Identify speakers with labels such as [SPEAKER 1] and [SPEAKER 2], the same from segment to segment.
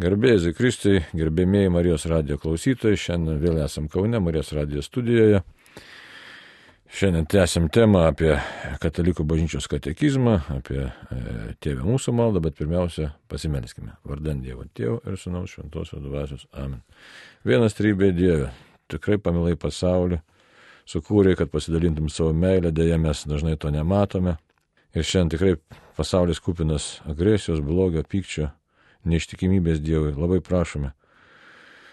[SPEAKER 1] Garbėjai Kristui, gerbėmėjai Marijos radio klausytojai, šiandien vėl esam Kaune, Marijos radio studijoje. Šiandien tęsim temą apie katalikų bažnyčios katekizmą, apie e, tėvę mūsų maldą, bet pirmiausia pasimelskime. Vardant Dievo Tėvo ir Sūnaus Šventosios Dvasios. Amen. Vienas trybė Dieve, tikrai pamilai pasaulį, sukūrė, kad pasidalintum savo meilę, dėja mes dažnai to nematome. Ir šiandien tikrai pasaulis kupinas agresijos, blogio, pykčio, neištikimybės Dievui. Labai prašome.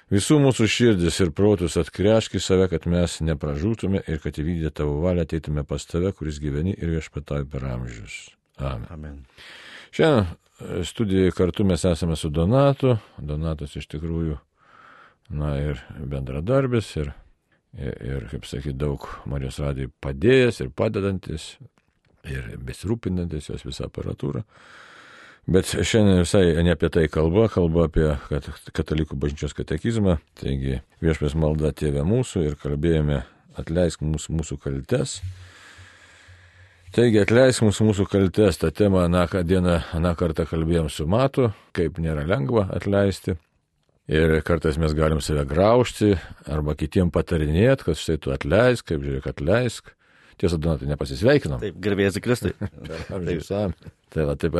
[SPEAKER 1] Visų mūsų širdis ir protus atkreški save, kad mes nepražūtume ir kad įvykdė tavo valią ateitume pas tave, kuris gyveni ir viešpatauji per amžius. Amen. Amen. Šiandien e, studijoje kartu mes esame su Donatu. Donatas iš tikrųjų, na ir bendradarbis, ir, ir, ir kaip sakyti, daug Marijos radijai padėjęs ir padedantis, ir besirūpinantis jos visą aparatūrą. Bet šiandien visai ne apie tai kalba, kalba apie katalikų bažnyčios katekizmą. Taigi viešpės malda tėvė mūsų ir kalbėjome atleisk mūsų, mūsų kaltes. Taigi atleisk mūsų, mūsų kaltes. Ta tema aną dieną, aną kartą kalbėjom su Matu, kaip nėra lengva atleisti. Ir kartais mes galim save graužti arba kitiem patarinėti, kad štai tu atleisk, kaip žiūrėk atleisk. Tiesa, Donatai, nepasisveikinom.
[SPEAKER 2] Taip, gerbėjai Kristai.
[SPEAKER 1] Taip. Tai va, taip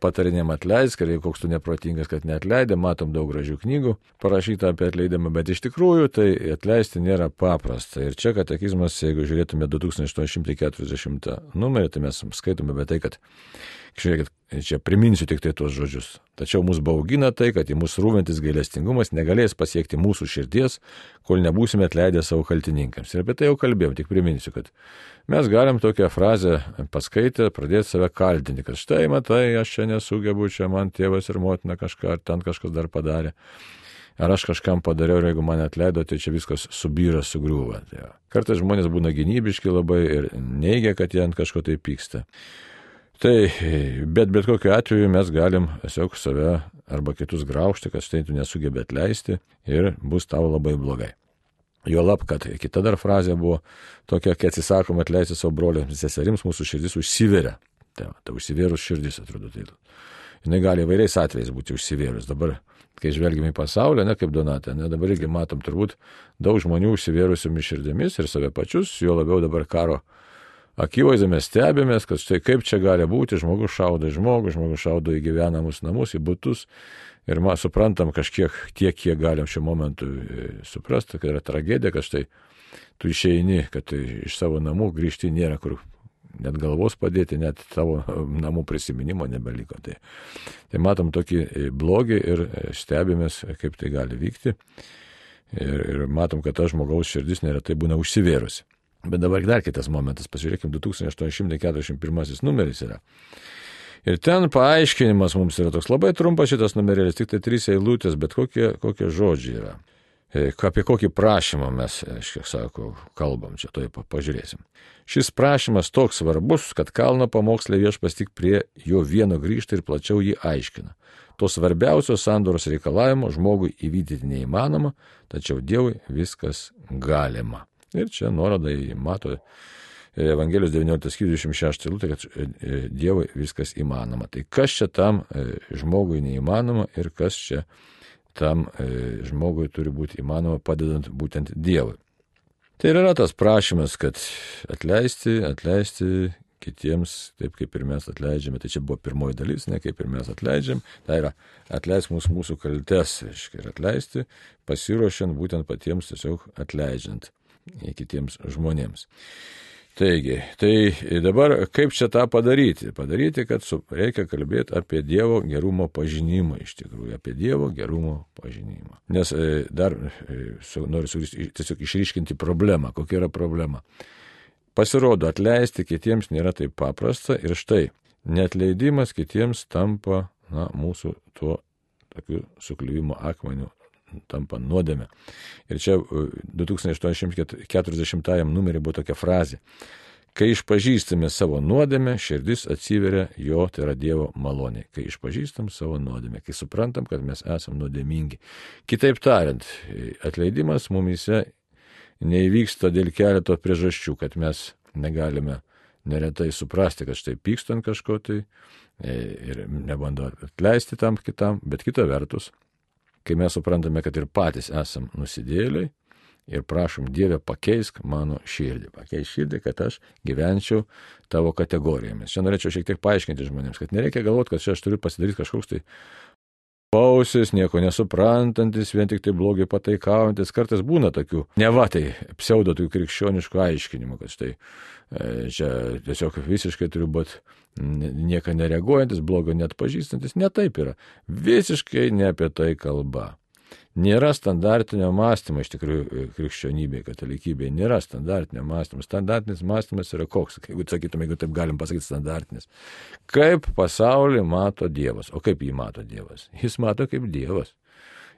[SPEAKER 1] patarinėm atleisk, ir jeigu koks tu neprotingas, kad neatleidė, matom daug gražių knygų parašyta apie atleidimą, bet iš tikrųjų tai atleisti nėra paprasta. Ir čia katekizmas, jeigu žiūrėtume 2840 numerį, tai mes skaitome apie tai, kad Žiūrėkit, čia priminsiu tik tai tuos žodžius. Tačiau mus baugina tai, kad į mūsų rūventis gailestingumas negalės pasiekti mūsų širdies, kol nebūsime atleidę savo kaltininkams. Ir apie tai jau kalbėjau, tik priminsiu, kad mes galim tokią frazę paskaitę pradėti save kaltinti, kad štai matai, aš čia nesugebu, čia man tėvas ir motina kažką, ar ten kažkas dar padarė. Ar aš kažkam padariau ir jeigu mane atleido, tai čia viskas subyra, sugriūva. Tai Kartais žmonės būna gynybiški labai ir neigia, kad jie ant kažko tai pyksta. Tai, bet bet kokiu atveju mes galim tiesiog save arba kitus graužti, kad štai tu nesugebė atleisti ir bus tau labai blogai. Jo lab, kad kita dar frazė buvo tokia, kai atsisakom atleisti savo broliams ir seserims, mūsų širdis užsiveria. Tai, tai užsivėrus širdis atrodo. Tai, jinai gali įvairiais atvejais būti užsivėrus. Dabar, kai žvelgime į pasaulį, ne kaip Donatė, ne, dabar irgi matom turbūt daug žmonių užsivėrusiomis širdimis ir save pačius, jo labiau dabar karo akivaizdu mes stebėmės, kad štai kaip čia gali būti, žmogus šaudo žmogų, žmogus šaudo į gyvenamus namus, į būtus. Ir mes suprantam kažkiek tiek, kiek galim šiuo momentu e, suprasti, kad yra tragedija, kad štai tu išeini, kad iš savo namų grįžti nėra kur net galvos padėti, net tavo namų prisiminimo nebeliko. Tai, tai matom tokį e, blogį ir e, stebimės, kaip tai gali vykti. Ir, ir matom, kad ta žmogaus širdis neretai būna užsivėrusi. Bet dabar dar kitas momentas, pasižiūrėkime, 2841 numeris yra. Ir ten paaiškinimas mums yra toks labai trumpas šitas numerėlis, tik tai trys eilutės, bet kokie, kokie žodžiai yra. E, apie kokį prašymą mes, aš kiek sako, kalbam, čia toj pažiūrėsim. Šis prašymas toks svarbus, kad kalno pamokslė viešpas tik prie jo vieno grįžta ir plačiau jį aiškina. To svarbiausio sandoros reikalavimo žmogui įvykdyti neįmanoma, tačiau Dievui viskas galima. Ir čia nuoroda į mato Evangelijos 19.26 eilutė, kad e, e, Dievui viskas įmanoma. Tai kas čia tam e, žmogui neįmanoma ir kas čia tam žmogui turi būti įmanoma padedant būtent Dievui. Tai yra tas prašymas, kad atleisti, atleisti kitiems, taip kaip ir mes atleidžiame. Tai čia buvo pirmoji dalis, ne kaip ir mes atleidžiam. Tai yra atleisk mūsų, mūsų kaltes, reiškia, ir atleisti, pasiruošiant būtent patiems tiesiog atleidžiant kitiems žmonėms. Taigi, tai dabar kaip čia tą padaryti? Padaryti, kad su, reikia kalbėti apie Dievo gerumo pažinimą, iš tikrųjų, apie Dievo gerumo pažinimą. Nes e, dar e, su, noriu su, tiesiog išryškinti problemą. Kokia yra problema? Pasirodo, atleisti kitiems nėra taip paprasta ir štai, netleidimas kitiems tampa na, mūsų tuo tokiu suklyvimo akmeniu tampa nuodėme. Ir čia 2840 e, numerį buvo tokia frazė. Kai išpažįstame savo nuodėmę, širdis atsiveria jo, tai yra Dievo malonė. Kai išpažįstam savo nuodėmę, kai suprantam, kad mes esame nuodėmingi. Kitaip tariant, atleidimas mumise neįvyksta dėl keleto priežasčių, kad mes negalime neretai suprasti, kad štai pykstant kažko tai e, ir nebando atleisti tam kitam, bet kita vertus, kai mes suprantame, kad ir patys esam nusidėliai ir prašom Dievę pakeisk mano širdį, pakeisk širdį, kad aš gyvenčiau tavo kategorijomis. Čia norėčiau šiek tiek paaiškinti žmonėms, kad nereikia galvoti, kad čia aš turiu pasidaryti kažkoks tai pausis, nieko nesuprantantis, vien tik tai blogai pataikaujantis. Kartais būna tokių, ne va tai, pseudo tokių krikščioniškų aiškinimų, kad štai e, čia tiesiog visiškai turiu būti nieką nereaguojantis, blogo net pažįstantis. Ne taip yra. Visiškai ne apie tai kalba. Nėra standartinio mąstymo iš tikrųjų e, krikščionybėje, katalikybėje. Nėra standartinio mąstymo. Standartinis mąstymas yra koks, jeigu sakytume, jeigu taip galim pasakyti standartinis. Kaip pasaulį mato Dievas. O kaip jį mato Dievas? Jis mato kaip Dievas.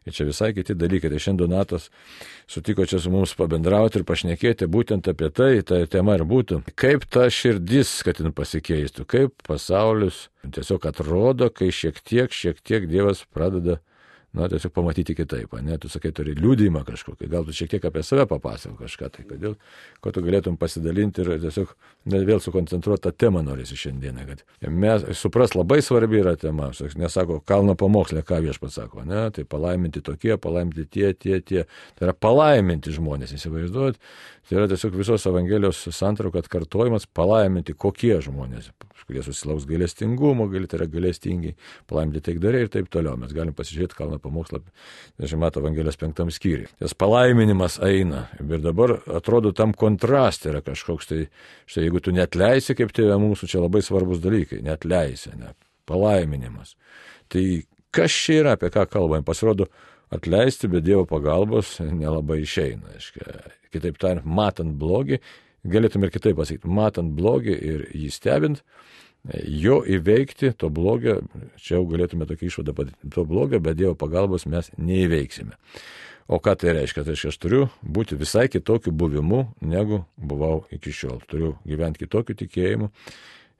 [SPEAKER 1] Ir čia visai kiti dalykai. Tai šiandien Donatas sutiko čia su mums pabendrauti ir pašnekėti būtent apie tai, ta tema ir būtų. Kaip ta širdis, kad jin pasikeistų, kaip pasaulis tiesiog atrodo, kai šiek tiek, šiek tiek Dievas pradeda na, tiesiog pamatyti kitaip, ne, tu sakai, turi liūdimą kažkokį, gal tu šiek tiek apie save papasako kažką, tai kodėl, ko tu galėtum pasidalinti ir tiesiog ne, vėl sukoncentruoti tą temą norisi šiandieną, kad mes supras labai svarbi yra tema, nesako, kalno pamokslė, ką viešpats sako, ne, tai palaiminti tokie, palaiminti tie, tie, tie, tai yra palaiminti žmonės, įsivaizduot, tai yra tiesiog visos Evangelijos santraukų atkartojimas, palaiminti kokie žmonės, kurie susilauks gailestingumo, gali tai yra gailestingi, palaiminti taikdariai ir taip toliau. Mes galim pasižiūrėti kalną pamokslą, nežinau, mato Evangelijos penktam skyriui. Tas palaiminimas eina ir dabar atrodo tam kontrastė yra kažkoks tai, štai jeigu tu net leisi, kaip tėvė mūsų, čia labai svarbus dalykai, net leisi, ne, palaiminimas. Tai kas čia yra, apie ką kalbam, pasirodo, atleisti be Dievo pagalbos nelabai išeina. Aiškia. Kitaip tariant, matant blogį, galėtume ir kitaip pasakyti, matant blogį ir jį stebint, jo įveikti, to blogio, čia jau galėtume tokį išvadą padaryti, to blogio be Dievo pagalbos mes neįveiksime. O ką tai reiškia? Tai reiškia, aš turiu būti visai kitokiu buvimu, negu buvau iki šiol. Turiu gyventi kitokiu tikėjimu,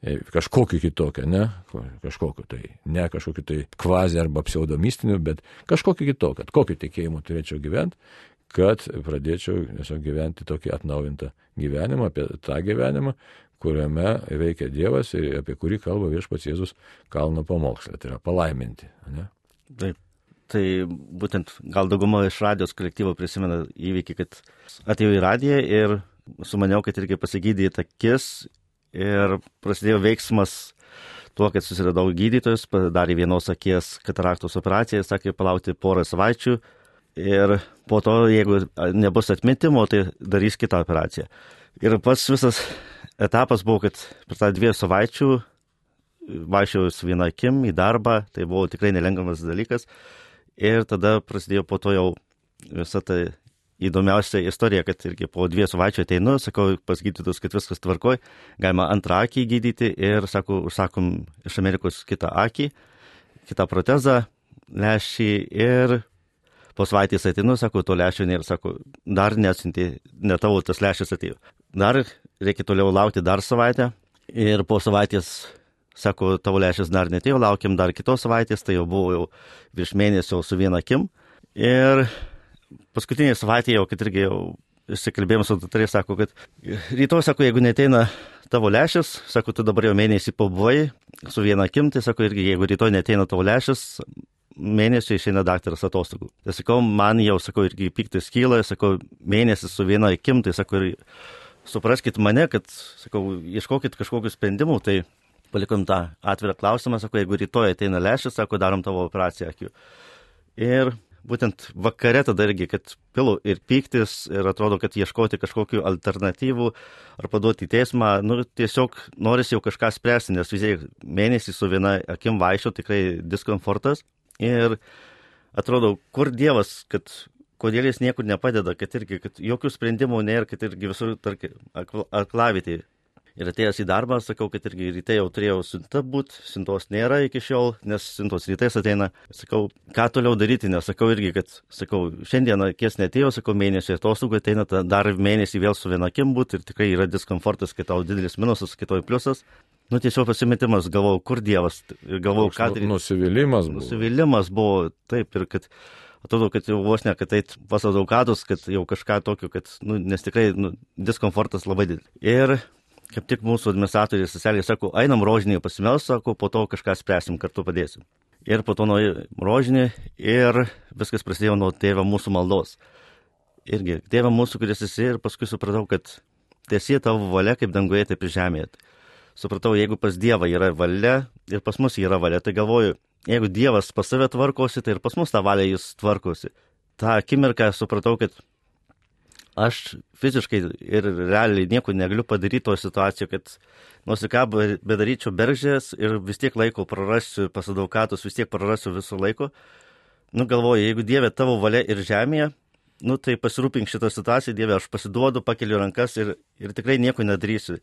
[SPEAKER 1] e, kažkokiu kitokiu, ne kažkokiu tai, ne kažkokiu tai kvazį arba pseudomistiniu, bet kažkokiu kitokiu. Kokiu tikėjimu turėčiau gyventi, kad pradėčiau tiesiog gyventi tokį atnaujintą gyvenimą, apie tą gyvenimą, kuriame veikia Dievas ir apie kurį kalba viešpats Jėzus kalno pamokslė, tai yra palaiminti. Ne?
[SPEAKER 2] Taip. Tai būtent gal dauguma iš radijos kolektyvo prisimena įvykį, kad atėjau į radiją ir sumaniau, kad irgi pasigydyti akis ir prasidėjo veiksmas tuo, kad susiradau gydytojus, padarė vienos akies kataraktos operaciją, sakė palaukti porą savaičių ir po to, jeigu nebus atmetimo, tai darys kitą operaciją. Ir pats visas etapas buvo, kad per tą dviejų savaičių vaikščiau su viena akim į darbą, tai buvo tikrai nelengvamas dalykas. Ir tada prasidėjo po to jau visa ta įdomiausia istorija, kad irgi po dviejų savaičių ateinu, sakau pas gydytus, kad viskas tvarkoj, galima antrą akį gydyti ir, sakau, užsakom iš Amerikos kitą akį, kitą protezą, lešį ir po savaitės ateinu, sakau, to lešio nėra, sakau, dar nesinti, ne tavo tas lešis atėjo. Dar reikia toliau laukti dar savaitę ir po savaitės, sako, tavo lėšas dar netėjo, laukiam dar kitos savaitės, tai jau buvo jau virš mėnesio su viena akim. Ir paskutinė savaitė jau, kad irgi jau išsikalbėjom su daktarais, sako, kad rytoj, sako, jeigu neteina tavo lėšas, sako, tu dabar jau mėnesį pabuvai su viena akim, tai sako, irgi jeigu rytoj neteina tavo lėšas, mėnesį išeina daktaras atostogų. Tai sakau, man jau, sakau, irgi piktis kyla, sakau, mėnesis su viena akim, tai sakau, ir supraskit mane, kad, sakau, ieškokit kažkokių sprendimų, tai palikom tą atvirą klausimą, sakau, jeigu rytoj ateina lėšas, sako, darom tavo operaciją akių. Ir būtent vakare tada irgi, kad pilu ir pyktis, ir atrodo, kad ieškoti kažkokių alternatyvų ar paduoti į teismą, nu, tiesiog norisi jau kažką spręsti, nes vis tiek mėnesį su viena akim vaikščio tikrai diskomfortas. Ir atrodo, kur Dievas, kad kodėl jis niekur nepadeda, kad irgi, kad jokių sprendimų nėra, kad irgi visur, tarkim, aklavitė. Ir atėjęs į darbą, sakau, kad irgi ryte jau turėjau siunta būti, siuntos nėra iki šiol, nes siuntos rytais ateina. Sakau, ką toliau daryti, nes sakau irgi, kad, sakau, šiandieną kies netėjo, sakau, mėnesį atostogų ateina, dar mėnesį vėl su vienakim būti ir tikrai yra diskomfortas, kai tau didelis minusas, kitoj pliusas. Nu, tiesiog pasimetimas, galvojau, kur Dievas, ir galvojau, ką daryti.
[SPEAKER 1] Nusivylimas buvo.
[SPEAKER 2] Nusivylimas buvo, taip, ir kad atrodo, kad jau vos ne, kad eit pas advokatus, kad jau kažką tokio, kad, nu, nes tikrai nu, diskomfortas labai didelis. Ir kaip tik mūsų administratorius socialiai sako, einam rožinį pasimels, sako, po to kažką spręsim, kartu padėsim. ir po to nuo rožinį ir viskas prasidėjo nuo tėvo mūsų maldos. Irgi, tėvo mūsų, kuris esi ir paskui supratau, kad tiesie tavo valia kaip danguje, taip ir žemėje. Supratau, jeigu pas Dievą yra valia ir pas mus yra valia, tai galvoju, jeigu Dievas pas save tvarkosi, tai ir pas mus tą valią jis tvarkosi. Ta akimirka supratau, kad aš fiziškai ir realiai nieko negaliu padaryti to situacijoje, kad nors ką bedaryčiau beržės ir vis tiek laiko prarasiu pas advokatus, vis tiek prarasiu visą laiko. Nu galvoju, jeigu Dieve tavo valia ir žemėje, nu tai pasirūpink šitą situaciją, Dieve, aš pasiduodu, pakeliu rankas ir, ir tikrai nieko nedarysiu.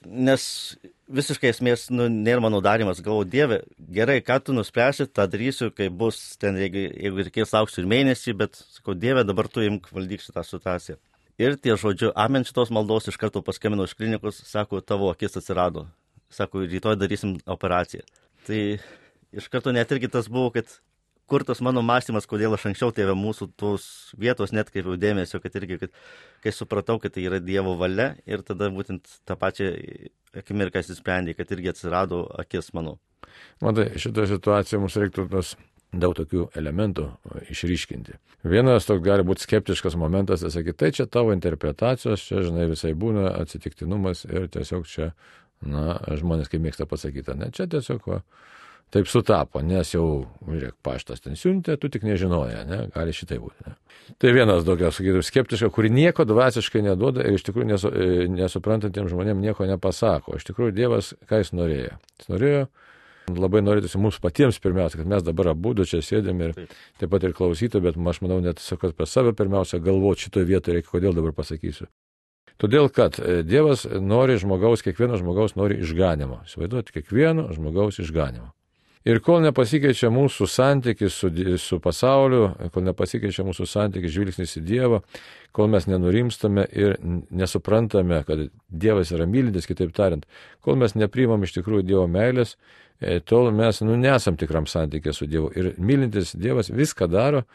[SPEAKER 2] Nes visiškai esmės nu, nėra mano darimas. Galvoju, Dieve, gerai, ką tu nuspręsi, tą darysiu, kai bus ten, jeigu, jeigu reikės lauksiu ir mėnesį, bet sakau, Dieve, dabar tu imk valdyk šitą situaciją. Ir tie žodžiu, amen šitos maldos iš karto paskambino iš klinikos, sako, tavo akis atsirado. Sako, rytoj darysim operaciją. Tai iš karto net irgi tas buvo, kad kur tas mano mąstymas, kodėl aš anksčiau tėvė mūsų tos vietos net kaip jau dėmesio, kad irgi, kad, kai supratau, kad tai yra Dievo valia ir tada būtent tą pačią akimirką įsisprendė, kad irgi atsirado akis mano.
[SPEAKER 1] Matai, šitoje situacijoje mums reiktų tos daug tokių elementų išryškinti. Vienas toks gali būti skeptiškas momentas, tai sakyti, tai čia tavo interpretacijos, čia, žinai, visai būna atsitiktinumas ir tiesiog čia, na, žmonės kaip mėgsta pasakyti, ne, čia tiesiog va, taip sutapo, nes jau, žiūrėk, paštas ten siuntė, tu tik nežinoja, ne, gali šitai būti. Ne. Tai vienas daugiau, sakytum, skeptiška, kuri nieko dvasiškai neduoda ir iš tikrųjų nesu, e, nesuprantantiems žmonėms nieko nepasako. Iš tikrųjų, Dievas, ką jis norėjo? Jis norėjo, labai norėtųsi mums patiems pirmiausia, kad mes dabar abu čia sėdėm ir taip, taip pat ir klausytų, bet aš manau, net sakot apie save pirmiausia galvoti šitoje vietoje, reikia, kodėl dabar pasakysiu. Todėl, kad e, Dievas nori žmogaus, kiekvieno žmogaus nori išganimo. Įsivaizduoti, kiekvieno žmogaus išganimo. Ir kol nepasikeičia mūsų santykis su, su pasauliu, kol nepasikeičia mūsų santykis žvilgsnis į Dievą, kol mes nenurimstame ir nesuprantame, kad Dievas yra mylintis, kitaip tariant, kol mes neprimam iš tikrųjų Dievo meilės, e, tol mes nu, nesam tikram santykė su Dievu. Ir mylintis Dievas viską daro,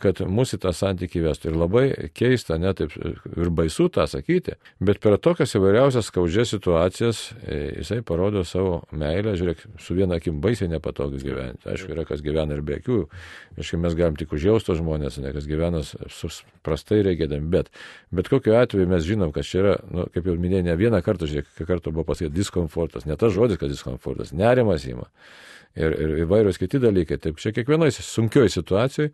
[SPEAKER 1] kad mūsų tą santykį vestų. Ir labai keista, net taip ir baisu tą sakyti, bet per tokias įvairiausias skaudžias situacijas e, jisai parodo savo meilę, žiūrėk, su viena akim baisiai nepatogus gyventi. Aišku, yra kas gyvena ir be akių, aišku, mes galim tik užjausto žmonės, ne kas gyvena prastai reikėdami, bet, bet kokiu atveju mes žinom, kad čia yra, nu, kaip jau minėjau, ne vieną kartą, žiūrėk, kiek kartų buvo pasakyta diskomfortas, ne tas žodis, kad diskomfortas, nerimas įma ir, ir įvairios kiti dalykai. Taip, čia kiekvienoje sunkioje situacijoje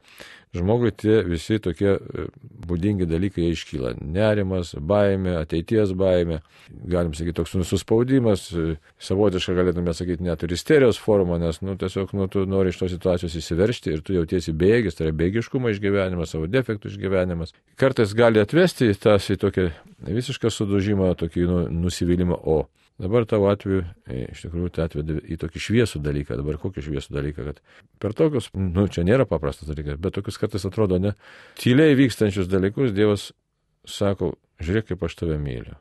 [SPEAKER 1] žmogui tie visi tokie e, būdingi dalykai iškyla. Nerimas, baime, ateities baime, galim sakyti, toks nususpaudimas, e, savotiškai galėtume sakyti net ir isterijos forma, nes nu, tiesiog nu, tu nori iš tos situacijos įsiveršti ir tu jautiesi bėgis, tai yra bėgiškumo išgyvenimas, savo defektų išgyvenimas. Kartais gali atvesti tas į tokį visišką sudužimą, tokį nu, nusivylimą, o Dabar tavo atveju e, iš tikrųjų tai atvedė į tokį šviesų dalyką. Dabar kokį šviesų dalyką, kad per tokius, nu čia nėra paprastas dalykas, bet tokius kartais atrodo ne, tyliai vykstančius dalykus Dievas sako, žiūrėk, kaip aš tave myliu.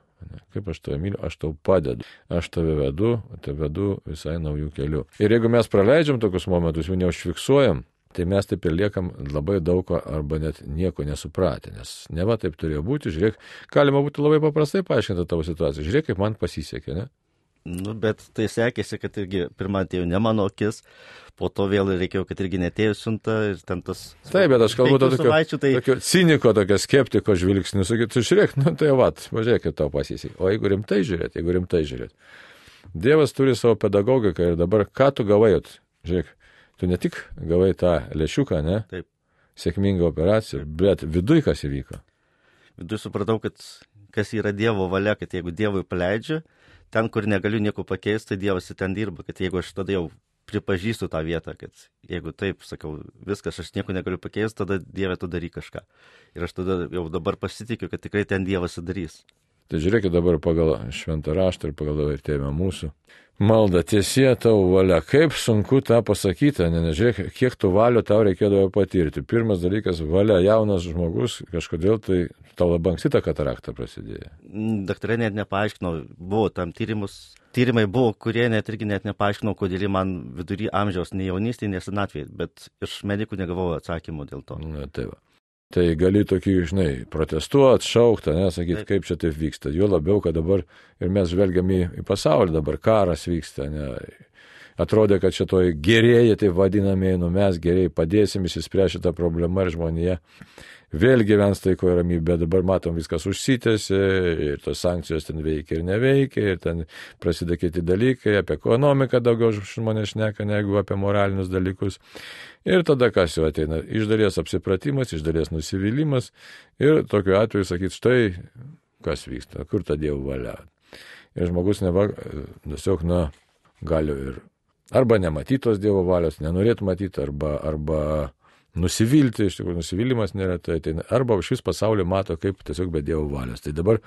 [SPEAKER 1] Kaip aš tave myliu, aš tau padedu. Aš tave vedu, tave vedu visai naujų kelių. Ir jeigu mes praleidžiam tokius momentus, jų neužfiksuojam, tai mes taip ir liekam labai daug ko arba net nieko nesupratę, nes ne va taip turėjo būti, žiūrėk, galima būtų labai paprastai paaiškinti tavo situaciją, žiūrėk, kaip man pasisekė, ne?
[SPEAKER 2] Nu, bet tai sekėsi, kad irgi pirmą atėjo ne mano akis, po to vėl reikėjo, kad irgi netėjo siunta ir ten tas...
[SPEAKER 1] Taip, bet aš kalbu tokio, tai... tokio ciniko, tokio skeptiko žvilgsnių, sakytų, žiūrėk, nu tai va, važiuok, kad tau pasisekė. O jeigu rimtai žiūrėt, jeigu rimtai žiūrėt. Dievas turi savo pedagogiką ir dabar ką tu gavai, žiūrėk, tu ne tik gavai tą lėšiuką, ne?
[SPEAKER 2] Taip.
[SPEAKER 1] Sėkmingą operaciją, bet viduj kas įvyko.
[SPEAKER 2] Viduj supratau, kad kas yra Dievo valia, kad jeigu Dievui paleidžiu, ten, kur negaliu nieko pakeisti, tai Dievas ten dirba, kad jeigu aš tada jau pripažįstu tą vietą, kad jeigu taip, sakau, viskas, aš nieko negaliu pakeisti, tada Dieve tu daryk kažką. Ir aš tada jau dabar pasitikiu, kad tikrai ten Dievas darys.
[SPEAKER 1] Tai žiūrėkit dabar pagal šventą raštą ir pagal vertėjimą mūsų. Malda tiesie tavo valia. Kaip sunku tą pasakyti, ne, nežiūrėk, kiek tų valių tau reikėdavo patirti. Pirmas dalykas - valia jaunas žmogus, kažkodėl tai tau labai anksti ta katarakta prasidėjo.
[SPEAKER 2] Mm, daktarai net nepaaiškino, buvo tam tyrimus. Tyrimai buvo, kurie net irgi net nepaaiškino, kodėl man vidury amžiaus, ne jaunystėje, ne senatvėje, bet iš medikų negavau atsakymų dėl to.
[SPEAKER 1] Na, tai va. Tai gali tokį, žinai, protestuoti, šaukti, nesakyti, kaip čia taip vyksta. Jo labiau, kad dabar ir mes žvelgiam į, į pasaulį, dabar karas vyksta. Ne. atrodė, kad šitoj gerieji, tai vadinamieji, nu mes geriai padėsim įsispręsti šitą problemą ir žmonėje vėl gyvens taiko ir ramybė, dabar matom viskas užsitęsė ir tos sankcijos ten veikia ir neveikia ir ten prasideda kiti dalykai, apie ekonomiką daugiau žmonės šneka negu apie moralinius dalykus. Ir tada kas jau ateina? Iš dalies apsipratimas, iš dalies nusivylimas ir tokiu atveju sakyti, štai kas vyksta, kur ta Dievo valia. Ir žmogus neva, tiesiog, na, gali ir arba nematytos Dievo valios, nenorėtų matyti, arba, arba nusivilti, iš tikrųjų nusivylimas neretai ateina, arba šis pasaulį mato kaip tiesiog be Dievo valios. Tai dabar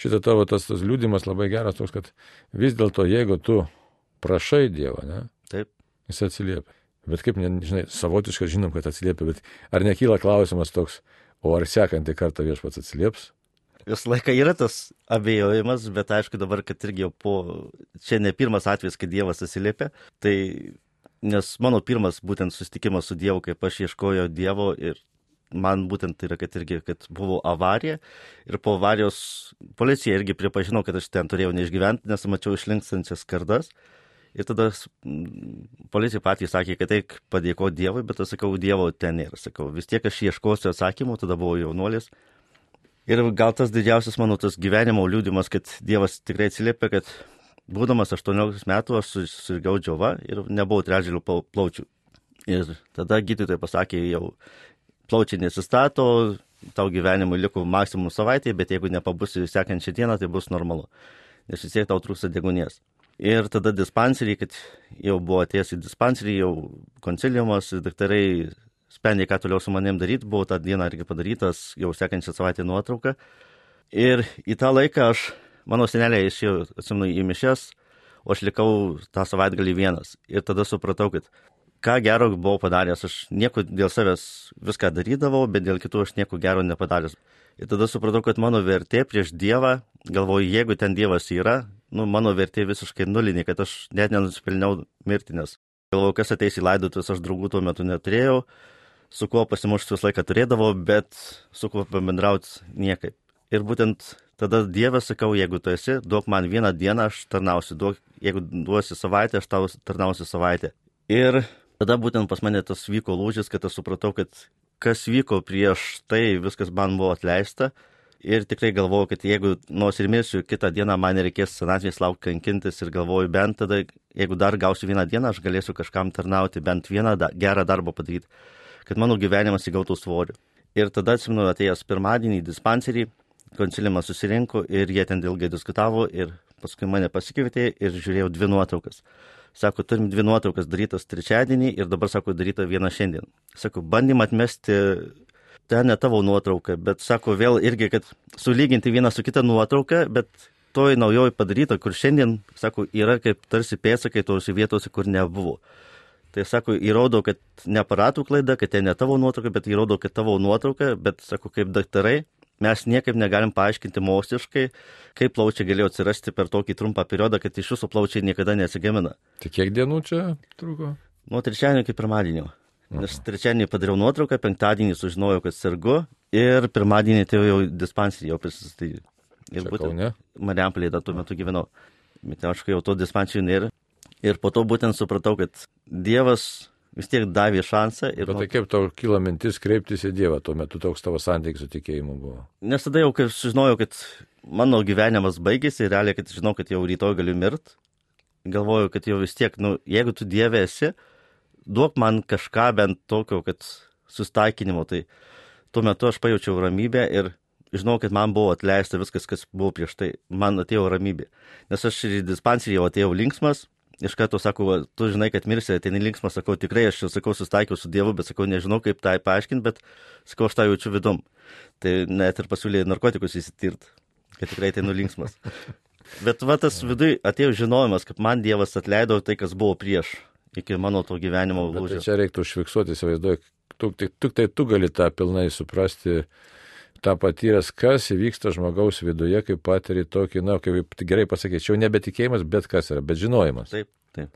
[SPEAKER 1] šitą tavo tas, tas liūdimas labai geras toks, kad vis dėlto jeigu tu prašai Dievą, ne,
[SPEAKER 2] Taip.
[SPEAKER 1] jis atsiliepia. Bet kaip, ne, žinai, savotiškai žinom, kad atsiliepia, bet ar nekyla klausimas toks, o ar sekantį kartą viešpats atsilieps?
[SPEAKER 2] Visą laiką yra tas abejojimas, bet aišku dabar, kad irgi jau po, čia ne pirmas atvejis, kai Dievas atsiliepia, tai nes mano pirmas būtent susitikimas su Dievu, kaip aš ieškojau Dievo ir man būtent tai yra, kad irgi, kad buvo avarija ir po avarijos policija irgi pripažino, kad aš ten turėjau neišgyventi, nes mačiau išlinkstančias kardas. Ir tada policija patys sakė, kad eik padėko Dievui, bet aš sakau, Dievo ten nėra. Sakau, vis tiek aš ieškosiu atsakymų, tada buvau jaunuolis. Ir gal tas didžiausias mano tas gyvenimo liūdimas, kad Dievas tikrai atsiliepia, kad būdamas 18 metų aš susirgau džiova ir nebuvau trečdalių plaučių. Ir tada gydytojai pasakė, jau plaučiai nesistato, tau gyvenimui liko maksimum savaitė, bet jeigu nepabusi sekančią dieną, tai bus normalu, nes vis tiek tau trūksta degunės. Ir tada dispenseriai, kad jau buvo atėjęs į dispenserį, jau konciliumas, daktarai sprendė, ką toliau su manim daryti, buvo tą dieną irgi padarytas, jau sekančią savaitę nuotrauka. Ir į tą laiką aš Mano senelė išėjo, atsimenu, į mišes, o aš likau tą savaitgalį vienas. Ir tada supratau, kad ką gero buvau padaręs, aš nieko dėl savęs viską darydavau, bet dėl kitų aš nieko gero nepadaręs. Ir tada supratau, kad mano vertė prieš Dievą, galvoju, jeigu ten Dievas yra, nu, mano vertė visiškai nulinė, kad aš net nenusipelniau mirtinės. Galvoju, kas ateis į laidotuvės, aš draugų tuo metu neturėjau, su kuo pasimušti visą laiką turėdavau, bet su kuo pabendrauti niekaip. Ir būtent tada Dievas sakau, jeigu tu esi, duok man vieną dieną, aš tarnausiu, duok, jeigu duosi savaitę, aš tau tarnausiu savaitę. Ir tada būtent pas mane tas vyko lūžis, kad aš supratau, kad kas vyko prieš tai, viskas man buvo atleista. Ir tikrai galvoju, kad jeigu nors ir mirsiu, kitą dieną man reikės senatvės laukti kankintis ir galvoju, bent tada, jeigu dar gausiu vieną dieną, aš galėsiu kažkam tarnauti, bent vieną da, gerą darbą padaryti, kad mano gyvenimas įgautų svorį. Ir tada atsimenu atėjęs pirmadienį į dispanserį, konciliumas susirinko ir jie ten ilgai diskutavo ir paskui mane pasikvietė ir žiūrėjau dvi nuotraukas. Sako, turim dvi nuotraukas darytas trečiadienį ir dabar, sako, daryta viena šiandien. Sako, bandym atmesti, ten ne tavo nuotrauka, bet sako, vėl irgi, kad sulyginti vieną su kita nuotrauka, bet toj naujoji padaryta, kur šiandien, sako, yra kaip tarsi pėsakai tose vietose, kur nebuvo. Tai sako, įrodo, kad ne aparatų klaida, kad tai ne tavo nuotrauka, bet įrodo, kad tavo nuotrauka, bet sako, kaip daktarai, mes niekaip negalim paaiškinti moksliškai, kaip plaučiai galėjo atsirasti per tokį trumpą periodą, kad iš jūsų plaučiai niekada nesigamina.
[SPEAKER 1] Tai kiek dienų čia truko?
[SPEAKER 2] Nuo trečiadienio iki pirmadienio. Nes trečiadienį padariau nuotrauką, penktadienį sužinojau, kad sergu ir pirmadienį tai jau dispanserį jau prisistatyti. Ir
[SPEAKER 1] Čia
[SPEAKER 2] būtent? Mariampolėje tuo metu gyvenau. Bet aišku, jau to dispanserio nėra. Ir po to būtent supratau, kad Dievas vis tiek davė šansą. Ir
[SPEAKER 1] Bet
[SPEAKER 2] nuo-
[SPEAKER 1] tai kaip tau kyla mintis kreiptis į Dievą, tuo metu toks tavo santykis su tikėjimu buvo.
[SPEAKER 2] Nes tada jau, kai sužinojau, kad mano gyvenimas baigėsi, realiai, kad žinau, kad jau rytoj galiu mirt, galvoju, kad jau vis tiek, nu, jeigu tu Dieve esi, duok man kažką bent tokio, kad sustaikinimo. Tai tuo metu aš pajaučiau ramybę ir žinau, kad man buvo atleista viskas, kas buvo prieš tai. Man atėjo ramybė. Nes aš ir į dispanserį jau atėjau linksmas. Iš karto sakau, va, tu žinai, kad mirsi, ateini linksmas, sakau, tikrai aš jau sakau, sustaikiau su Dievu, bet sakau, nežinau, kaip tai paaiškinti, bet sakau, aš tą jaučiu vidum. Tai net ir pasiūlė narkotikus įsitirt, kad tikrai tai nulinksmas. Bet va tas vidui atėjo žinojimas, kad man Dievas atleido tai, kas buvo prieš, iki mano to gyvenimo
[SPEAKER 1] tai
[SPEAKER 2] lūžio.
[SPEAKER 1] čia reiktų užfiksuoti, įsivaizduoju, tu, tik, tik tai tu gali tą pilnai suprasti, tą patyręs, kas įvyksta žmogaus viduje, kai patiri tokį, na, kaip gerai pasakyčiau, nebetikėjimas, bet kas yra, bet žinojimas.
[SPEAKER 2] Taip, taip.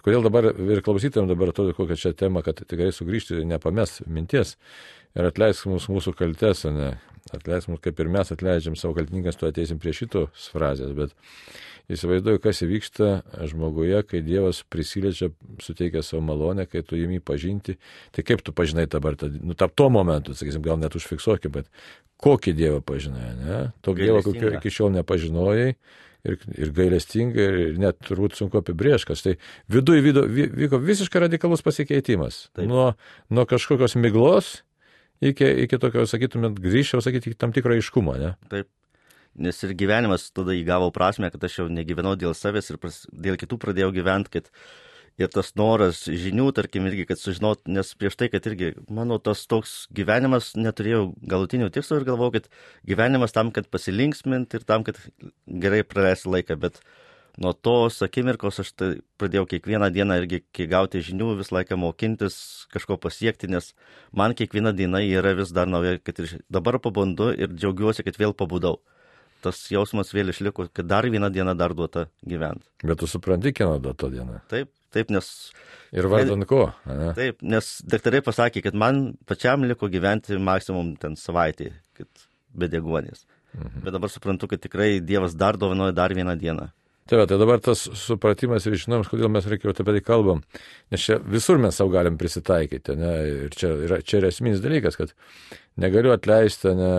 [SPEAKER 1] Kodėl dabar ir klausytėm dabar atrodo kokią čia temą, kad tikrai sugrįžti, nepames minties ir atleisk mums mūsų kaltes, ne. Atleisk mums, kaip ir mes atleidžiam savo kaltininkas, tu ateisim prie šitos frazės, bet įsivaizduoju, kas įvyksta žmoguje, kai Dievas prisiliečia, suteikia savo malonę, kai tu jį pažinti. Tai kaip tu pažinai dabar, ta, nu, tap tuo momentu, sakysim, gal net užfiksuoki, bet kokį Dievą pažinai, ne? Tokį Dievą, kokio iki šiol nepažinojai ir, ir gailestingai, ir net turbūt sunku apibrėžkas. Tai viduje vidu, vyko visiškai radikalus pasikeitimas. Taip. Nuo, nuo kažkokios miglos iki, iki tokio, sakytumėt, grįžčiau, sakyti, tam tikro aiškumo, ne?
[SPEAKER 2] Taip. Nes ir gyvenimas tada įgavo prasme, kad aš jau negyvenau dėl savęs ir pras, dėl kitų pradėjau gyventi, kad ir tas noras žinių, tarkim, irgi, kad sužinot, nes prieš tai, kad irgi, mano, tas toks gyvenimas neturėjau galutinių tikslų ir galvojau, kad gyvenimas tam, kad pasilinksmint ir tam, kad gerai praleisti laiką, bet nuo tos akimirkos aš tai pradėjau kiekvieną dieną irgi gauti žinių, visą laiką mokintis, kažko pasiekti, nes man kiekviena diena yra vis dar nauja, kad ir dabar pabundu ir džiaugiuosi, kad vėl pabudau tas jausmas vėl išliko, kad dar vieną dieną dar duota gyventi.
[SPEAKER 1] Bet tu supranti, kieno duota diena.
[SPEAKER 2] Taip, Taip, nes.
[SPEAKER 1] Ir vardant ko?
[SPEAKER 2] Ne? Taip, nes daktarai pasakė, kad man pačiam liko gyventi maksimum ten savaitį, kad be degonės. Mhm. Bet dabar suprantu, kad tikrai Dievas dar dovanoja dar vieną dieną.
[SPEAKER 1] Tai, tai dabar tas supratimas ir žinojimas, kodėl mes reikia apie tai kalbam. Nes čia visur mes savo galim prisitaikyti. Ne? Ir čia yra, čia yra esminis dalykas, kad negaliu atleisti, ne?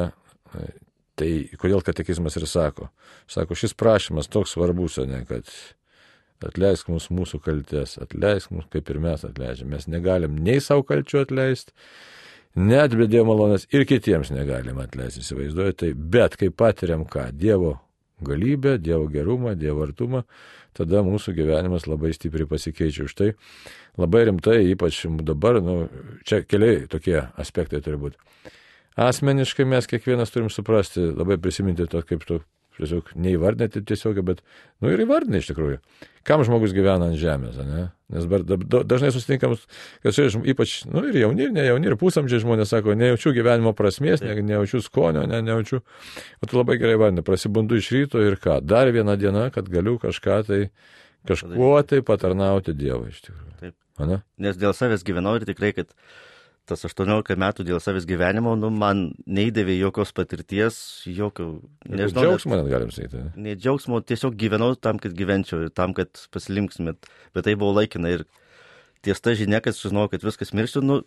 [SPEAKER 1] tai kodėl katekizmas ir sako. Sako, šis prašymas toks svarbus, ne, kad atleisk mums mūsų kaltės, atleisk mums kaip ir mes atleidžiam. Mes negalim nei savo kalčių atleisti, net be Dievo malonės ir kitiems negalim atleisti, įsivaizduoju. Tai bet kai patiriam ką? Dievo galybę, Dievo gerumą, Dievo artumą, tada mūsų gyvenimas labai stipriai pasikeičia. Už tai labai rimtai, ypač dabar, nu, čia keliai tokie aspektai turi būti. Asmeniškai mes kiekvienas turim suprasti, labai prisiminti to kaip to tiesiog neįvardinti tiesiog, bet, nu ir įvardinti iš tikrųjų. Kam žmogus gyvena ant žemės, ne? Nes dažnai susitinkam, kad čia ypač, nu ir jauni, ir ne jauni, ir pusamžiai žmonės sako, nejaučiu gyvenimo prasmės, ne, nejaučiu skonio, ne, nejaučiu. O tu labai gerai vardini, prasibundu iš ryto ir ką, dar vieną dieną, kad galiu kažką tai, kažkuo tai patarnauti Dievui iš tikrųjų. Taip. Ane?
[SPEAKER 2] Nes dėl savęs gyvenau ir tikrai, kad tas 18 metų dėl savęs gyvenimo, nu, man neįdavė jokios patirties, jokio,
[SPEAKER 1] nežinau. Džiaugsmo net galim sakyti.
[SPEAKER 2] Ne džiaugsmo, tiesiog gyvenau tam, kad gyvenčiau ir tam, kad pasilinksmėt, bet tai buvo laikina ir ties ta žinia, kad sužinojau, kad viskas mirštų, nu,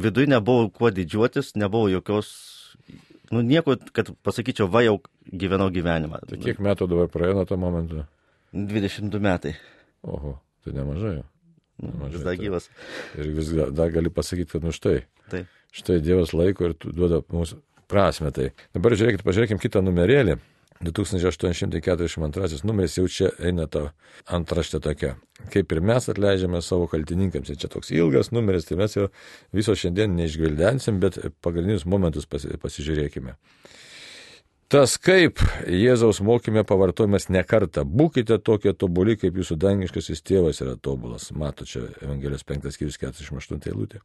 [SPEAKER 2] viduje nebuvo kuo didžiuotis, nebuvo jokios, nu, nieko, kad pasakyčiau, va jau gyvenau gyvenimą.
[SPEAKER 1] Tai kiek metų dabar praėjo nuo to momento?
[SPEAKER 2] 22 metai.
[SPEAKER 1] Oho, tai nemažai.
[SPEAKER 2] Nu, vis dar gyvas.
[SPEAKER 1] Ir vis dar gali pasakyti, kad nu štai.
[SPEAKER 2] Taip.
[SPEAKER 1] Štai Dievas laiko ir duoda mums prasme. Tai dabar žiūrėkit, pažiūrėkim kitą numerėlį. 2842 numeris jau čia eina ta antraštė tokia. Kaip ir mes atleidžiame savo kaltininkams. Ir čia toks ilgas numeris, tai mes jau viso šiandien neišgvildensim, bet pagrindinius momentus pasižiūrėkime. Tas kaip Jėzaus mokymė pavartojimas ne kartą. Būkite tokie tobuli, kaip jūsų dangiškasis tėvas yra tobulas. Mato čia Evangelijos 5 skyrius 48 eilutė.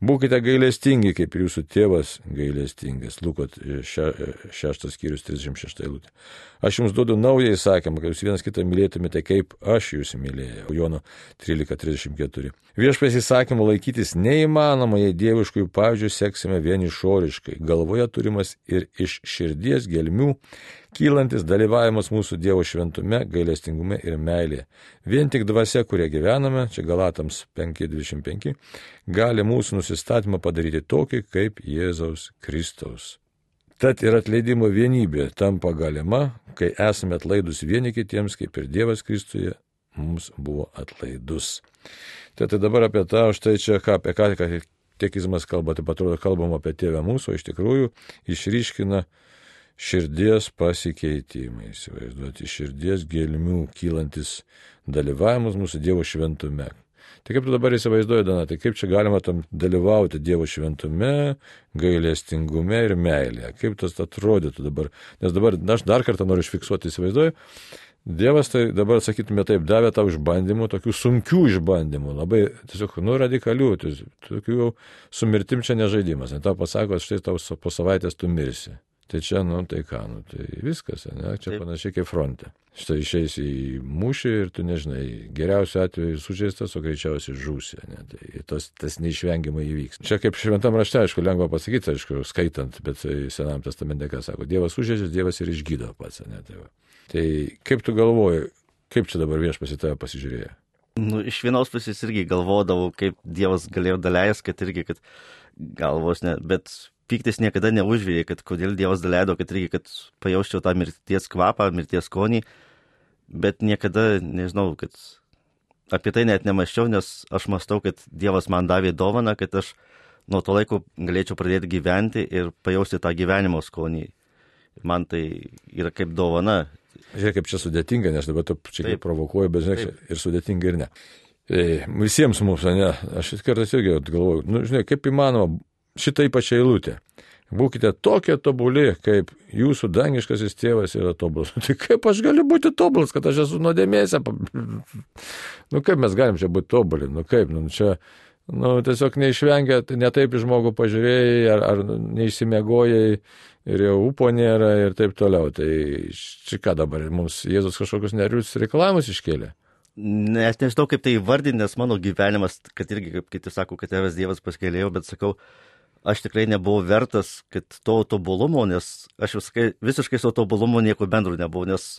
[SPEAKER 1] Būkite gailestingi, kaip ir jūsų tėvas gailestingas. Lukot 6 skyrius 36 eilutė. Aš jums duodu naują įsakymą, kad jūs vienas kitą mylėtumėte, kaip aš jūs mylėjau. Jono 13.34. Viešpės įsakymų laikytis neįmanoma, jei dieviškųjų pavyzdžių seksime vien išoriškai. Galvoje turimas ir iš širdies gelmių kylantis dalyvavimas mūsų Dievo šventume, gailestingume ir meilėje. Vien tik dvasia, kurie gyvename, čia Galatams 5.25, gali mūsų nusistatymą padaryti tokį kaip Jėzaus Kristaus. Tad ir atleidimo vienybė tampa galima, kai esame atlaidus vieni kitiems, kaip ir Dievas Kristuje mums buvo atlaidus. Tai, tai dabar apie tą, štai čia ką, apie ką tekizmas kalba, tai atrodo kalbam apie tėvę mūsų, iš tikrųjų išryškina širdies pasikeitimai, įsivaizduoti, širdies gelmių kylantis dalyvavimas mūsų Dievo šventume. Tai kaip tu dabar įsivaizduoji, Dana, tai kaip čia galima tam dalyvauti Dievo šventume, gailestingume ir meilėje? Kaip tas atrodytų dabar? Nes dabar, aš dar kartą noriu išfiksuoti, įsivaizduoju, Dievas tai dabar, sakytume taip, davė tau išbandymų, tokių sunkių išbandymų, labai tiesiog, nu, radikalių, tokių jau su mirtim čia nežaidimas. Ne tau pasako, štai tau po savaitės tu mirsi. Tai čia, nu, tai ką, nu, tai viskas, ne, čia
[SPEAKER 2] Taip.
[SPEAKER 1] panašiai kaip fronte. Štai išeisi į mūšį ir tu nežinai, geriausiu atveju sužeistas, o greičiausiai žūsi, ne, tai tas, tas neišvengiamai įvyks. Čia kaip šventam rašte, aišku, lengva pasakyti, aišku, skaitant, bet senam testamente, ką sako, Dievas sužeidžia, Dievas ir išgydo pats, ne, tai, va. tai kaip tu galvoji, kaip čia dabar viešpas į tave pasižiūrėjo?
[SPEAKER 2] Nu, iš vienos pusės irgi galvodavau, kaip Dievas galėjo daleis, kad irgi, kad galvos ne, bet piktis niekada neužvėjai, kad kodėl Dievas daleido, kad irgi, kad pajausčiau tą mirties kvapą, mirties skonį, bet niekada nežinau, kad apie tai net nemaščiau, nes aš mastau, kad Dievas man davė dovaną, kad aš nuo to laiko galėčiau pradėti gyventi ir pajausti tą gyvenimo skonį. Man tai yra kaip dovana.
[SPEAKER 1] Žiūrėk, kaip čia sudėtinga, nes dabar tu čia kaip provokuoju, bet žinai,
[SPEAKER 2] Taip.
[SPEAKER 1] ir sudėtinga ir ne. E, visiems mums, ne, aš kartais irgi galvoju, nu, žinai, kaip įmanoma šitą ypač eilutę. Būkite tokie tobuli, kaip jūsų dangiškasis tėvas yra tobulas. Tai kaip aš galiu būti tobulas, kad aš esu nuodėmėse? Nu kaip mes galim čia būti tobuli? Nu kaip, nu čia, nu tiesiog neišvengia, tai netaip žmogų pažiūrėjai, ar, ar neišsimiegojai ir jau upo nėra ir taip toliau. Tai čia ką dabar, mums Jėzus kažkokius nerius reikalavimus iškėlė.
[SPEAKER 2] Nes nežinau, kaip tai įvardinti, nes mano gyvenimas, kad irgi, kaip kiti sako, kad tėvas Dievas paskelėjo, bet sakau, aš tikrai nebuvau vertas, to tobulumo, nes aš visiškai, visiškai su tobulumu nieko bendro nebuvau, nes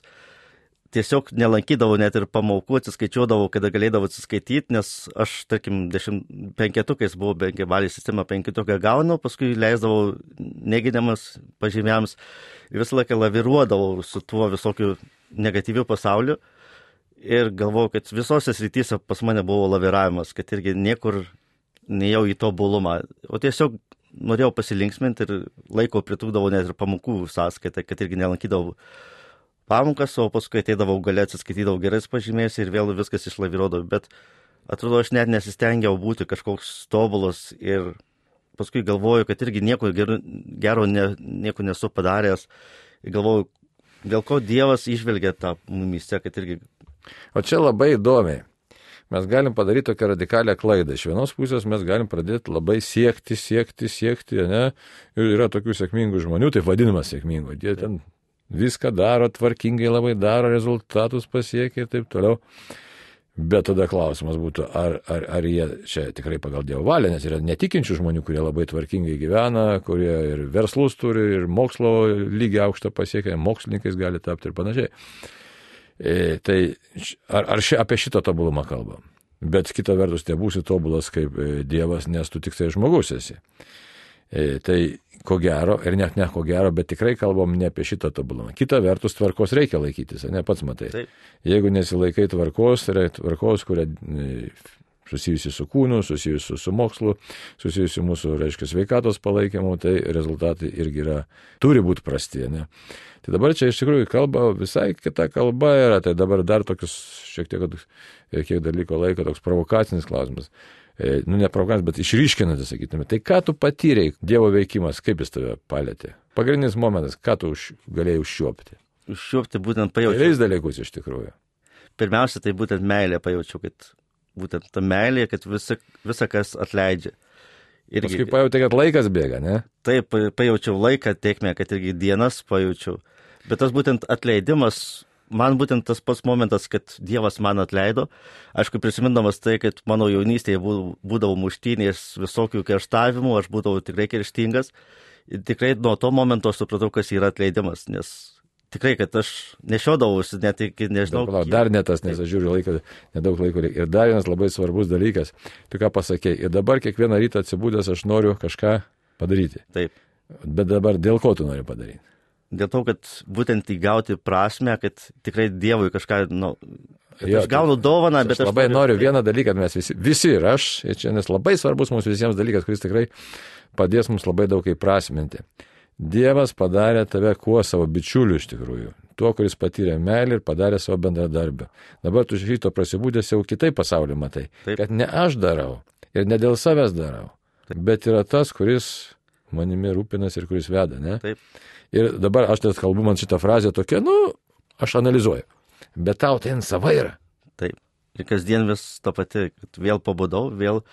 [SPEAKER 2] tiesiog nelankydavau net ir pamokų, atsiskaičiuodavau, kada galėdavau atsiskaityti, nes aš, tarkim, dešimt penketukais buvau penkiabalį sistemą penketuką gaunu, paskui leisdavau neginamas pažymėms ir visą laiką laviruodavau su tuo visokiu negatyviu pasauliu. Ir galvojau, kad visose srityse pas mane buvo laviravimas, kad irgi niekur nejau į tobulumą, o tiesiog norėjau pasilinksminti ir laiko pritūkdavau net ir pamokų sąskaitą, kad irgi nelankydavau pamokas, o paskui ateidavau galę atsiskaitydavau gerais pažymėjais ir vėl viskas išlavirodavo, bet atrodo, aš net nesistengiau būti kažkoks tobulas ir paskui galvoju, kad irgi nieko gero, gero ne, nieko nesu padaręs. Ir galvoju, dėl ko Dievas išvelgia tą mumise, kad irgi
[SPEAKER 1] O čia labai įdomiai. Mes galim padaryti tokią radikalią klaidą. Iš vienos pusės mes galim pradėti labai siekti, siekti, siekti, ne? Ir yra tokių sėkmingų žmonių, tai vadinamas sėkmingų. Jie ten viską daro, tvarkingai labai daro, rezultatus pasiekia ir taip toliau. Bet tada klausimas būtų, ar, ar, ar jie čia tikrai pagal Dievo valią, nes yra netikinčių žmonių, kurie labai tvarkingai gyvena, kurie ir verslus turi, ir mokslo lygį aukštą pasiekia, mokslininkais gali tapti ir panašiai. E, tai ar, ar ši, apie šitą tobulumą kalbam? Bet kita vertus, nebūsi tobulas kaip e, Dievas, nes tu tik tai žmogus esi. E, tai ko gero, ir net ne ko gero, bet tikrai kalbam ne apie šitą tobulumą. Kita vertus, tvarkos reikia laikytis, ne pats matai.
[SPEAKER 2] Taip.
[SPEAKER 1] Jeigu nesilaikai tvarkos, tai yra tvarkos, kuria e, susijusi su kūnu, susijusi su mokslu, susijusi mūsų, reiškia, sveikatos palaikymu, tai rezultatai irgi yra, turi būti prasti. Ne? Tai dabar čia iš tikrųjų kalba visai kita kalba yra, tai dabar dar tokius šiek tiek, e, kiek dar liko laiko, toks provokacinis klausimas. E, Nu, ne provokacinis, bet išryškinantis, sakytume. Tai ką tu patyrei, Dievo veikimas, kaip jis tave palėtė? Pagrindinis momentas, ką tu už, galėjai užšiopti.
[SPEAKER 2] užšiopti būtent pajaučiau.
[SPEAKER 1] Keliais dalykus iš tikrųjų.
[SPEAKER 2] Pirmiausia, tai būtent meilė pajaučiau, kad būtent ta meilė, kad visa, visa kas atleidžia.
[SPEAKER 1] Paskui pajutė, kad laikas bėga, ne?
[SPEAKER 2] Taip, pajaučiau laiką, tiekmę, kad irgi dienas pajaučiau. Bet tas būtent atleidimas, man būtent tas pats momentas, kad Dievas man atleido. Aišku, prisimindamas tai, kad mano jaunystėje bū- būdavo muštynės visokių kerštavimų, aš būdavau tikrai kerštingas. Ir tikrai nuo to momento supratau, kas yra atleidimas, nes tikrai, kad aš nešiodavausi net iki, nežinau.
[SPEAKER 1] Dar,
[SPEAKER 2] kiek-
[SPEAKER 1] dar ne tas, nes aš žiūriu laiką, nedaug laiko reikia. Ir dar vienas labai svarbus dalykas. Tu ką pasakėjai. Ir dabar kiekvieną rytą atsibūdęs aš noriu kažką padaryti.
[SPEAKER 2] Taip.
[SPEAKER 1] Bet dabar dėl ko tu nori padaryti?
[SPEAKER 2] Dėl to, kad būtent įgauti prasme, kad tikrai Dievui kažką, nu, kad
[SPEAKER 1] Jo,
[SPEAKER 2] aš gaunu dovaną, bet
[SPEAKER 1] Aš labai noriu vieną dalyką, kad mes visi, visi ir aš, ir čia nes labai svarbus mums visiems dalykas, kuris tikrai padės mums labai daug įprasminti. Dievas padarė tave kuo savo bičiuliu iš tikrųjų. Tuo, kuris patyrė meilį ir padarė savo bendradarbę. Dabar tu šito prasibūdęs jau kitai pasaulį matai.
[SPEAKER 2] Taip.
[SPEAKER 1] Kad ne aš darau ir ne dėl savęs darau, bet yra tas, kuris manimi rūpinasi ir kuris veda, ne?
[SPEAKER 2] Taip.
[SPEAKER 1] Ir dabar aš net kalbu man šitą frazę tokia, nu, aš analizuoju. Bet tau ten sava yra.
[SPEAKER 2] Taip. Ir kasdien vis ta pati, kad vėl pabudau, vėl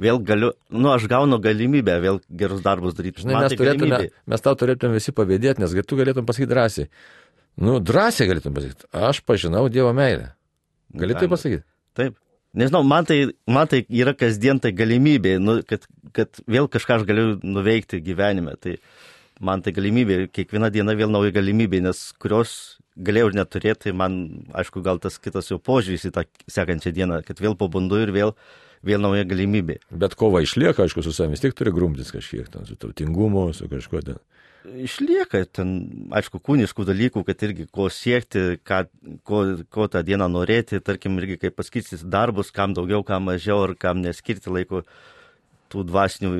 [SPEAKER 2] vėl galiu, nu, aš gaunu galimybę vėl gerus darbus daryti.
[SPEAKER 1] Žinai, mes,
[SPEAKER 2] tai
[SPEAKER 1] turėtume,
[SPEAKER 2] galimybė.
[SPEAKER 1] mes tau turėtume visi pavėdėti, nes tu galėtum pasakyti drąsiai. Nu, drąsiai galėtum pasakyti. Aš pažinau Dievo meilę. Gali tai pasakyti?
[SPEAKER 2] Taip. Nežinau, man tai, man tai yra kasdien tai galimybė, nu, kad, kad vėl kažką aš galiu nuveikti gyvenime. Tai man tai galimybė, kiekviena diena vėl nauja galimybė, nes kurios galėjau ir neturėti, tai man, aišku, gal tas kitas jau požiūris į tą sekančią dieną, kad vėl pabundu ir vėl, vėl nauja galimybė.
[SPEAKER 1] Bet kova išlieka, aišku, su savimi tiek turi grumtis kažkiek, ten, su tautingumu, su kažkuo ten.
[SPEAKER 2] Išlieka ten, aišku, kūniškų dalykų, kad irgi ko siekti, ką, ko, ko tą dieną norėti, tarkim, irgi kaip paskirtis darbus, kam daugiau, kam mažiau, ar kam neskirti laiko. Tų dvasinių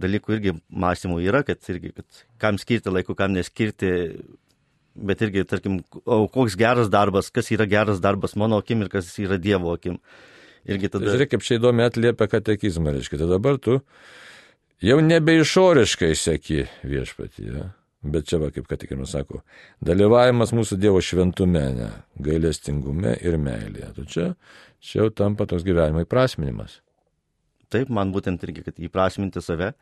[SPEAKER 2] dalykų irgi mąstymų yra, kad irgi, kad kam skirti laiko, kam neskirti, bet irgi, tarkim, o koks geras darbas, kas yra geras darbas mano akim ir kas yra Dievo akim. Irgi tada.
[SPEAKER 1] žiūrėk, kaip čia įdomi atliepia katekizmą, reiškia. Tai dabar tu jau nebe išoriškai seki viešpatį, ja? bet čia va, kaip katekizmas sako, dalyvavimas mūsų Dievo šventume, ne, gailestingume ir meilėje. Tu čia, čia jau tampa toks gyvenimo įprasminimas.
[SPEAKER 2] Taip, man būtent irgi, kad įprasminti save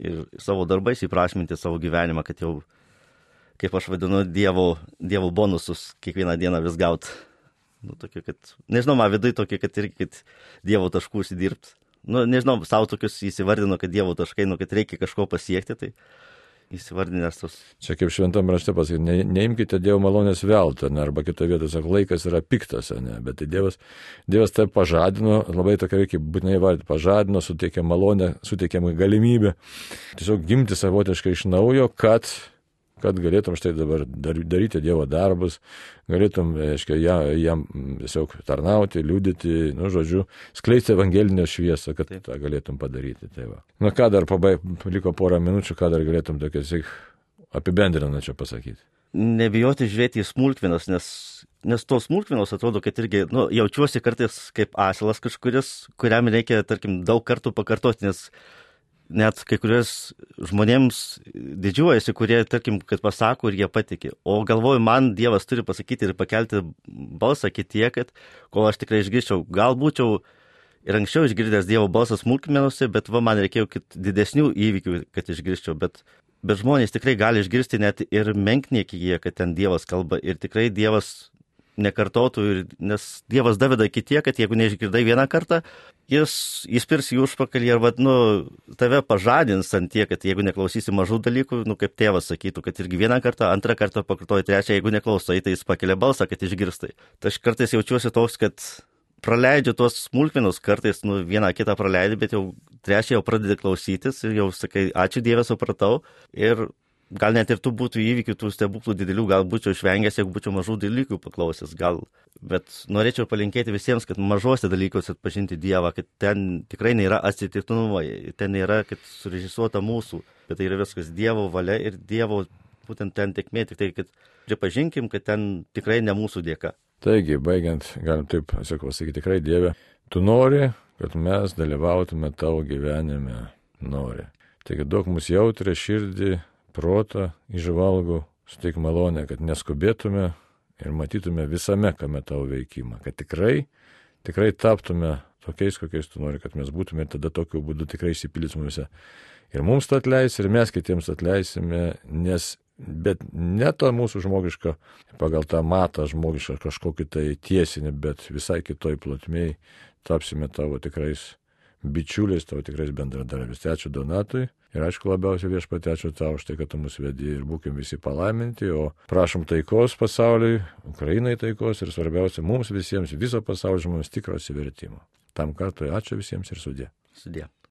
[SPEAKER 2] ir savo darbais įprasminti savo gyvenimą, kad jau, kaip aš vadinu, dievo, dievo bonusus kiekvieną dieną vis gaut. Nu, tokie, kad, nežinau, man vidai tokie, kad irgi, kad dievo taškų įsidirbt. Nu, nežinau, savo tokius įsivardinu, kad dievo taškai, nu, kad reikia kažko pasiekti, tai įsivardinęs tos.
[SPEAKER 1] Čia kaip šventam rašte pasakyti, ne, neimkite Dievo malonės veltui, ne, arba kitoje vietoje sako, laikas yra piktas, ne, bet tai Dievas, Dievas tai pažadino, labai tokia reikia būtinai vardyti, pažadino, suteikė malonę, suteikė galimybę tiesiog gimti savotiškai iš naujo, kad kad galėtum štai dabar dar- daryti Dievo darbus, galėtum, aiškiai, jam, jam tiesiog tarnauti, liūdyti, nu, žodžiu, skleisti evangelinę šviesą, kad
[SPEAKER 2] Taip.
[SPEAKER 1] tą galėtum padaryti. Tai va. Na ką dar pabaig, liko porą minučių, ką dar galėtum tokias apibendrinančio pasakyti.
[SPEAKER 2] Nebijoti žiūrėti į smulkmenas, nes, nes tos smulkmenos atrodo, kad irgi, nu, jaučiuosi kartais kaip asilas kažkuris, kuriam reikia, tarkim, daug kartų pakartoti, nes net kai kurios žmonėms didžiuojasi, kurie, tarkim, kad pasako ir jie patikė. O galvoju, man Dievas turi pasakyti ir pakelti balsą kitie, kad kol aš tikrai išgirščiau, gal būčiau ir anksčiau išgirdęs Dievo balsą smulkmenuose, bet va man reikėjo didesnių įvykių, kad išgirščiau. Bet, bet žmonės tikrai gali išgirsti net ir menkniekyje, kad ten Dievas kalba ir tikrai Dievas nekartotų, ir, nes Dievas daveda kitie, kad jeigu neišgirdai vieną kartą, jis įspirs jų užpakalį ir, vad, nu, tave pažadins ant tie, kad jeigu neklausysi mažų dalykų, nu, kaip tėvas sakytų, kad irgi vieną kartą, antrą kartą pakartoji, trečią, jeigu neklausai, tai jis pakelia balsą, kad išgirstai. Tai aš kartais jaučiuosi toks, kad praleidžiu tuos smulkmenus, kartais, nu, vieną kitą praleidžiu, bet jau trečią jau pradedi klausytis ir jau sakai, ačiū Dievė, supratau. Ir gal net ir tų būtų įvykių, tų stebuklų didelių, gal būčiau išvengęs, jeigu būčiau mažų dalykų paklausęs, gal. Bet norėčiau palinkėti visiems, kad mažuose dalykuose atpažinti Dievą, kad ten tikrai nėra atsitiktinumo, ten nėra, kad surežisuota mūsų, bet tai yra viskas Dievo valia ir Dievo būtent ten tekmė, tik tai, kad pripažinkim, kad ten tikrai ne mūsų dėka.
[SPEAKER 1] Taigi, baigiant, galim taip, sakau, sakyti, tikrai Dieve, tu nori, kad mes dalyvautume tavo gyvenime, nori. Taigi duok mums jautrę širdį, protą, išvalgų, suteik malonę, kad neskubėtume ir matytume visame, kame tavo veikimą, kad tikrai, tikrai taptume tokiais, kokiais tu nori, kad mes būtume ir tada tokiu būdu tikrai įsipildys mumise. Ir mums to atleis, ir mes kitiems atleisime, nes, bet ne to mūsų žmogiško, pagal tą matą žmogišką kažkokį tai tiesinį, bet visai kitoj plotmėj tapsime tavo tikrais bičiuliais, tavo tikrais bendradarbiais. Tai ačiū Donatui ir aišku labiausiai viešpatė ačiū tau už tai, kad tu mus vedi ir būkim visi palaiminti, o prašom taikos pasauliui, Ukrainai taikos ir svarbiausia mums visiems, viso pasaulio žmonėms tikro atsivertimo. Tam kartui ačiū visiems ir sudė.
[SPEAKER 2] Sudė.